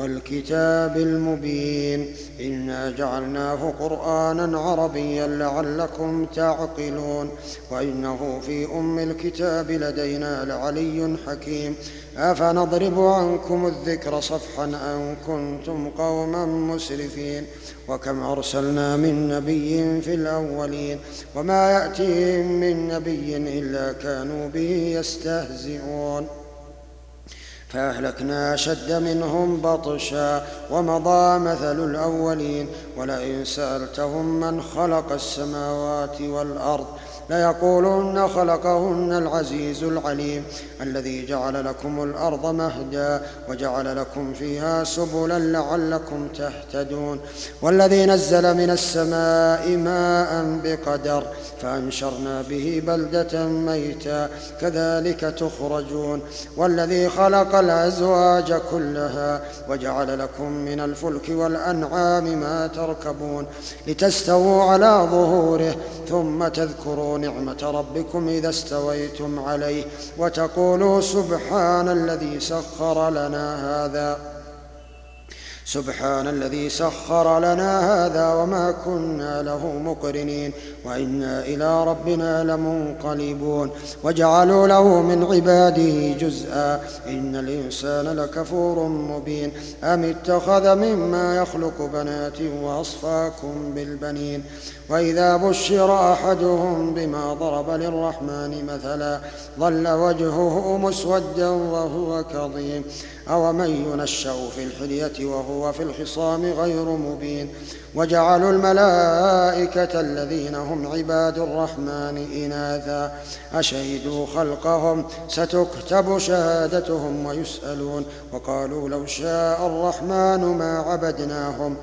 والكتاب المبين إنا جعلناه قرآنا عربيا لعلكم تعقلون وإنه في أم الكتاب لدينا لعلي حكيم أفنضرب عنكم الذكر صفحا أن كنتم قوما مسرفين وكم أرسلنا من نبي في الأولين وما يأتيهم من نبي إلا كانوا به يستهزئون فأهلكنا أشد منهم بطشا ومضى مثل الأولين ولئن سألتهم من خلق السماوات والأرض ليقولن خلقهن العزيز العليم الذي جعل لكم الأرض مهدا وجعل لكم فيها سبلا لعلكم تهتدون والذي نزل من السماء ماء بقدر فأنشرنا به بلدة ميتا كذلك تخرجون والذي خلق الأزواج كلها وجعل لكم من الفلك والأنعام ما تركبون لتستووا على ظهوره ثم تذكروا نعمة ربكم إذا استويتم عليه وتقولوا سبحان الذي سخر لنا هذا. سبحان الذي سخر لنا هذا وما كنا له مقرنين وإنا إلى ربنا لمنقلبون وجعلوا له من عباده جزءا إن الإنسان لكفور مبين أم اتخذ مما يخلق بنات وأصفاكم بالبنين وإذا بشر أحدهم بما ضرب للرحمن مثلا ظل وجهه مسودا وهو كظيم أومن ينشأ في الحلية وهو في الخصام غير مبين وجعلوا الملائكة الذين هم عباد الرحمن إناثا أشهدوا خلقهم ستكتب شهادتهم ويسألون وقالوا لو شاء الرحمن ما عبدناهم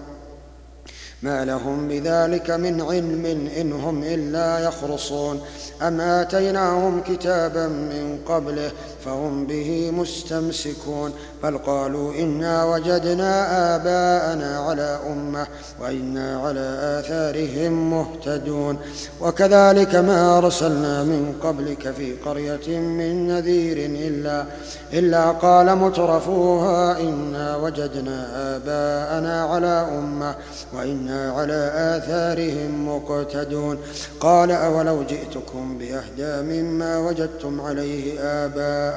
ما لهم بذلك من علم إن هم إلا يخرصون أم آتيناهم كتابا من قبله فهم به مستمسكون بل قالوا إنا وجدنا آباءنا على أمة وإنا على آثارهم مهتدون. وكذلك ما أرسلنا من قبلك في قرية من نذير إلا إلا قال مترفوها إنا وجدنا آباءنا على أمة وإنا على آثارهم مقتدون. قال أولو جئتكم بأهدى مما وجدتم عليه آباءكم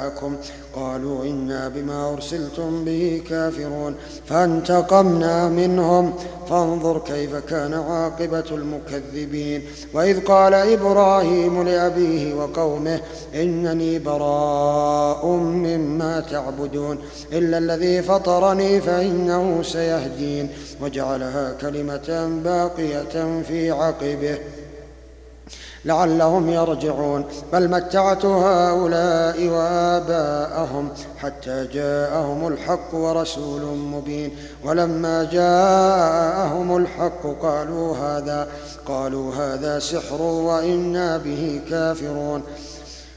قالوا إنا بما أرسلتم به كافرون فانتقمنا منهم فانظر كيف كان عاقبة المكذبين وإذ قال إبراهيم لأبيه وقومه إنني براء مما تعبدون إلا الذي فطرني فإنه سيهدين وجعلها كلمة باقية في عقبه لعلهم يرجعون. بل متعت هؤلاء وآباءهم حتى جاءهم الحق ورسول مبين. ولما جاءهم الحق قالوا هذا قالوا هذا سحر وإنا به كافرون.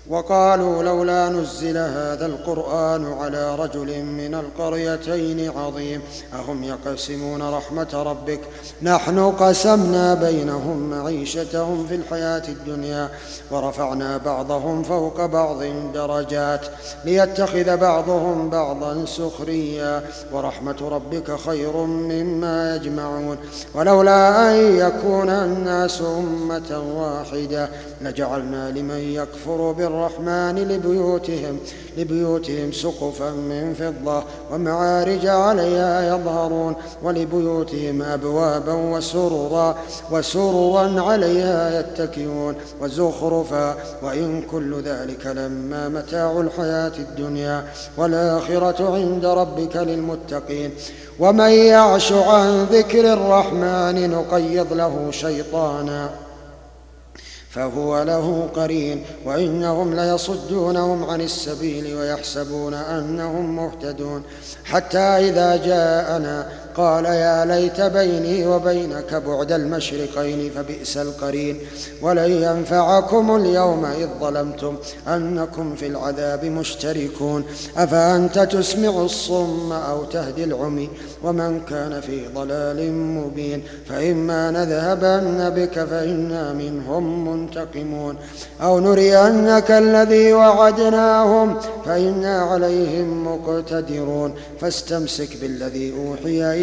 وقالوا لولا نزل هذا القرآن على رجل من القريتين عظيم. أهم يقسمون رحمة ربك؟ نحن قسمنا بينهم معيشتهم في الحياة الدنيا ورفعنا بعضهم فوق بعض درجات ليتخذ بعضهم بعضا سخريا ورحمة ربك خير مما يجمعون. ولولا أن يكون الناس أمة واحدة لجعلنا لمن يكفر بالرحمن لبيوتهم لبيوتهم سقفا من فضة ومعارج عليها يظهرون ولبيوتهم أبوابا وسررا وسررا عليها يتكئون وزخرفا وإن كل ذلك لما متاع الحياة الدنيا والآخرة عند ربك للمتقين. ومن يعش عن ذكر الرحمن نقيض له شيطانا. فهو له قرين وإنهم ليصدونهم عن السبيل ويحسبون أنهم مهتدون حتى إذا جاءنا قال يا ليت بيني وبينك بعد المشرقين فبئس القرين. ولن ينفعكم اليوم إذ ظلمتم أنكم في العذاب مشتركون. أفأنت تسمع الصم أو تهدي العمي؟ ومن كان في ضلال مبين. فإما نذهبن بك فإنا منهم منتقمون. أو نرينك الذي وعدناهم فإنا عليهم مقتدرون. فاستمسك بالذي أوحي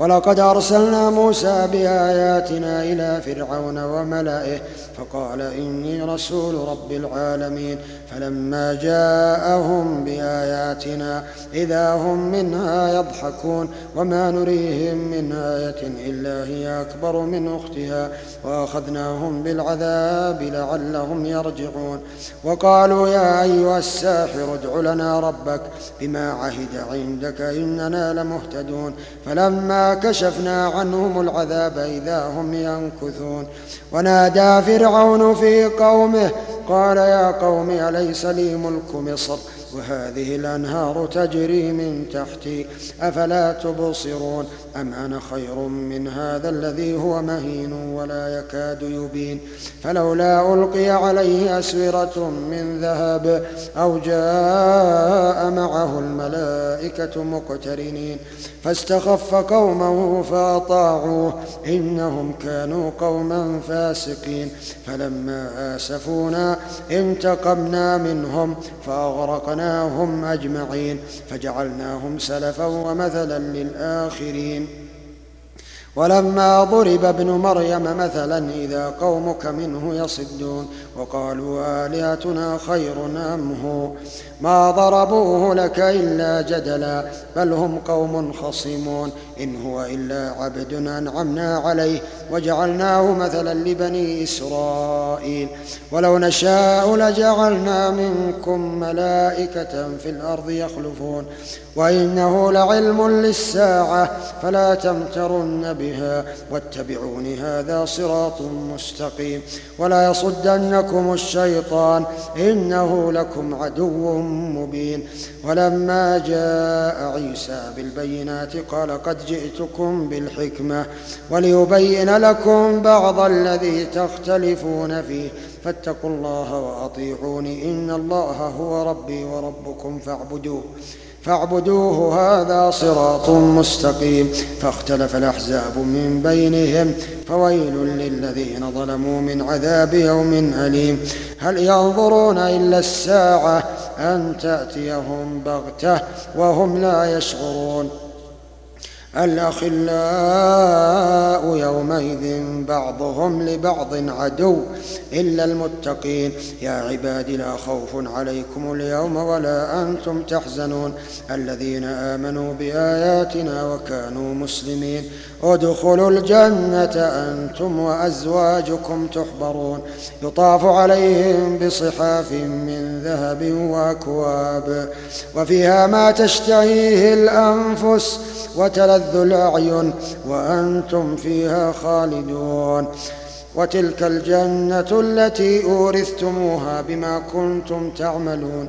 ولقد أرسلنا موسى بآياتنا إلى فرعون وملئه فقال إني رسول رب العالمين فلما جاءهم بآياتنا إذا هم منها يضحكون وما نريهم من آية إلا هي أكبر من أختها وأخذناهم بالعذاب لعلهم يرجعون. وقالوا يا أيها الساحر ادع لنا ربك بما عهد عندك إننا لمهتدون. فلما كشفنا عنهم العذاب إذا هم ينكثون. ونادى فرعون في قومه قال يا قوم أليس لي ملك مصر؟ وهذه الأنهار تجري من تحتي أفلا تبصرون؟ أم أنا خير من هذا الذي هو مهين ولا يكاد يبين؟ فلولا ألقي عليه أسورة من ذهب أو جاء معه الملائكة مقترنين فاستخف قومه فأطاعوه إنهم كانوا قوما فاسقين. فلما آسفونا انتقمنا منهم فأغرقناهم أجمعين فجعلناهم سلفا ومثلا للآخرين. ولما ضرب ابن مريم مثلا إذا قومك منه يصدون وقالوا آلهتنا خير أم هو؟ ما ضربوه لك إلا جدلا بل هم قوم خصمون. إن هو إلا عبد أنعمنا عليه وجعلناه مثلا لبني إسرائيل. ولو نشاء لجعلنا منكم ملائكة في الأرض يخلفون. وإنه لعلم للساعة فلا تمترن بها واتبعون هذا صراط مستقيم. ولا يصدنكم الشيطان إنه لكم عدو مبين. ولما جاء عيسى بالبينات قال قد جئتكم بالحكمة وليبين لكم بعض الذي تختلفون فيه. فاتقوا الله وأطيعوني إن الله هو ربي وربكم فاعبدوه. فاعبدوه هذا صراط مستقيم. فاختلف الأحزاب من بينهم فويل للذين ظلموا من عذاب يوم أليم. هل ينظرون إلا الساعة أن تأتيهم بغتة وهم لا يشعرون؟ الأخلاء يومئذ بعضهم لبعض عدو إلا المتقين. يا عباد لا خوف عليكم اليوم ولا أنتم تحزنون. الذين آمنوا بآياتنا وكانوا مسلمين. ادخلوا الجنة أنتم وأزواجكم تحبرون. يطاف عليهم بصحاف من ذهب وأكواب. وفيها ما تشتهيه الأنفس وتلذ الأعين وأنتم فيها خالدون. وتلك الجنة التي أورثتموها بما كنتم تعملون.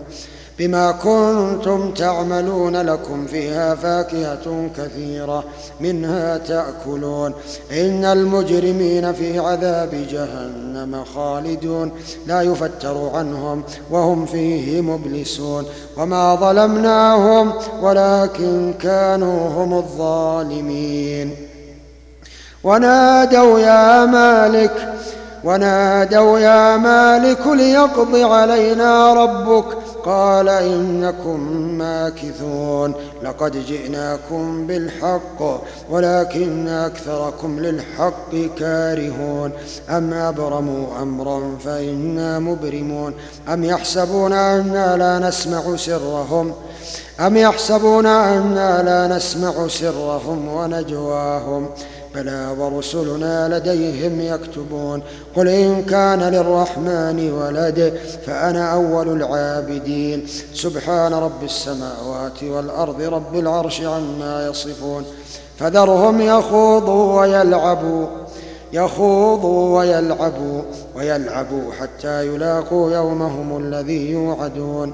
بما كنتم تعملون لكم فيها فاكهة كثيرة منها تأكلون. إن المجرمين في عذاب جهنم خالدون. لا يفتر عنهم وهم فيه مبلسون. وما ظلمناهم ولكن كانوا هم الظالمين. ونادوا يا مالك ونادوا يا مالك ليقض علينا ربك. قال إنكم ماكثون لقد جئناكم بالحق ولكن أكثركم للحق كارهون أم أبرموا أمرا فإنا مبرمون أم يحسبون أنا لا نسمع سرهم أم يحسبون أنا لا نسمع سرهم ونجواهم بلى ورسلنا لديهم يكتبون. قل إن كان للرحمن ولد فأنا أول العابدين. سبحان رب السماوات والأرض رب العرش عما يصفون. فذرهم يخوضوا ويلعبوا يخوضوا ويلعبوا ويلعبوا حتى يلاقوا يومهم الذي يوعدون.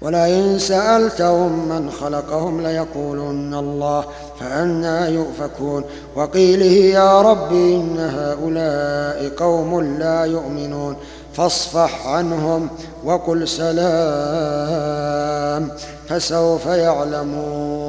ولئن سألتهم من خلقهم ليقولن الله فأنا يؤفكون وقيله يا رب إن هؤلاء قوم لا يؤمنون فاصفح عنهم وقل سلام فسوف يعلمون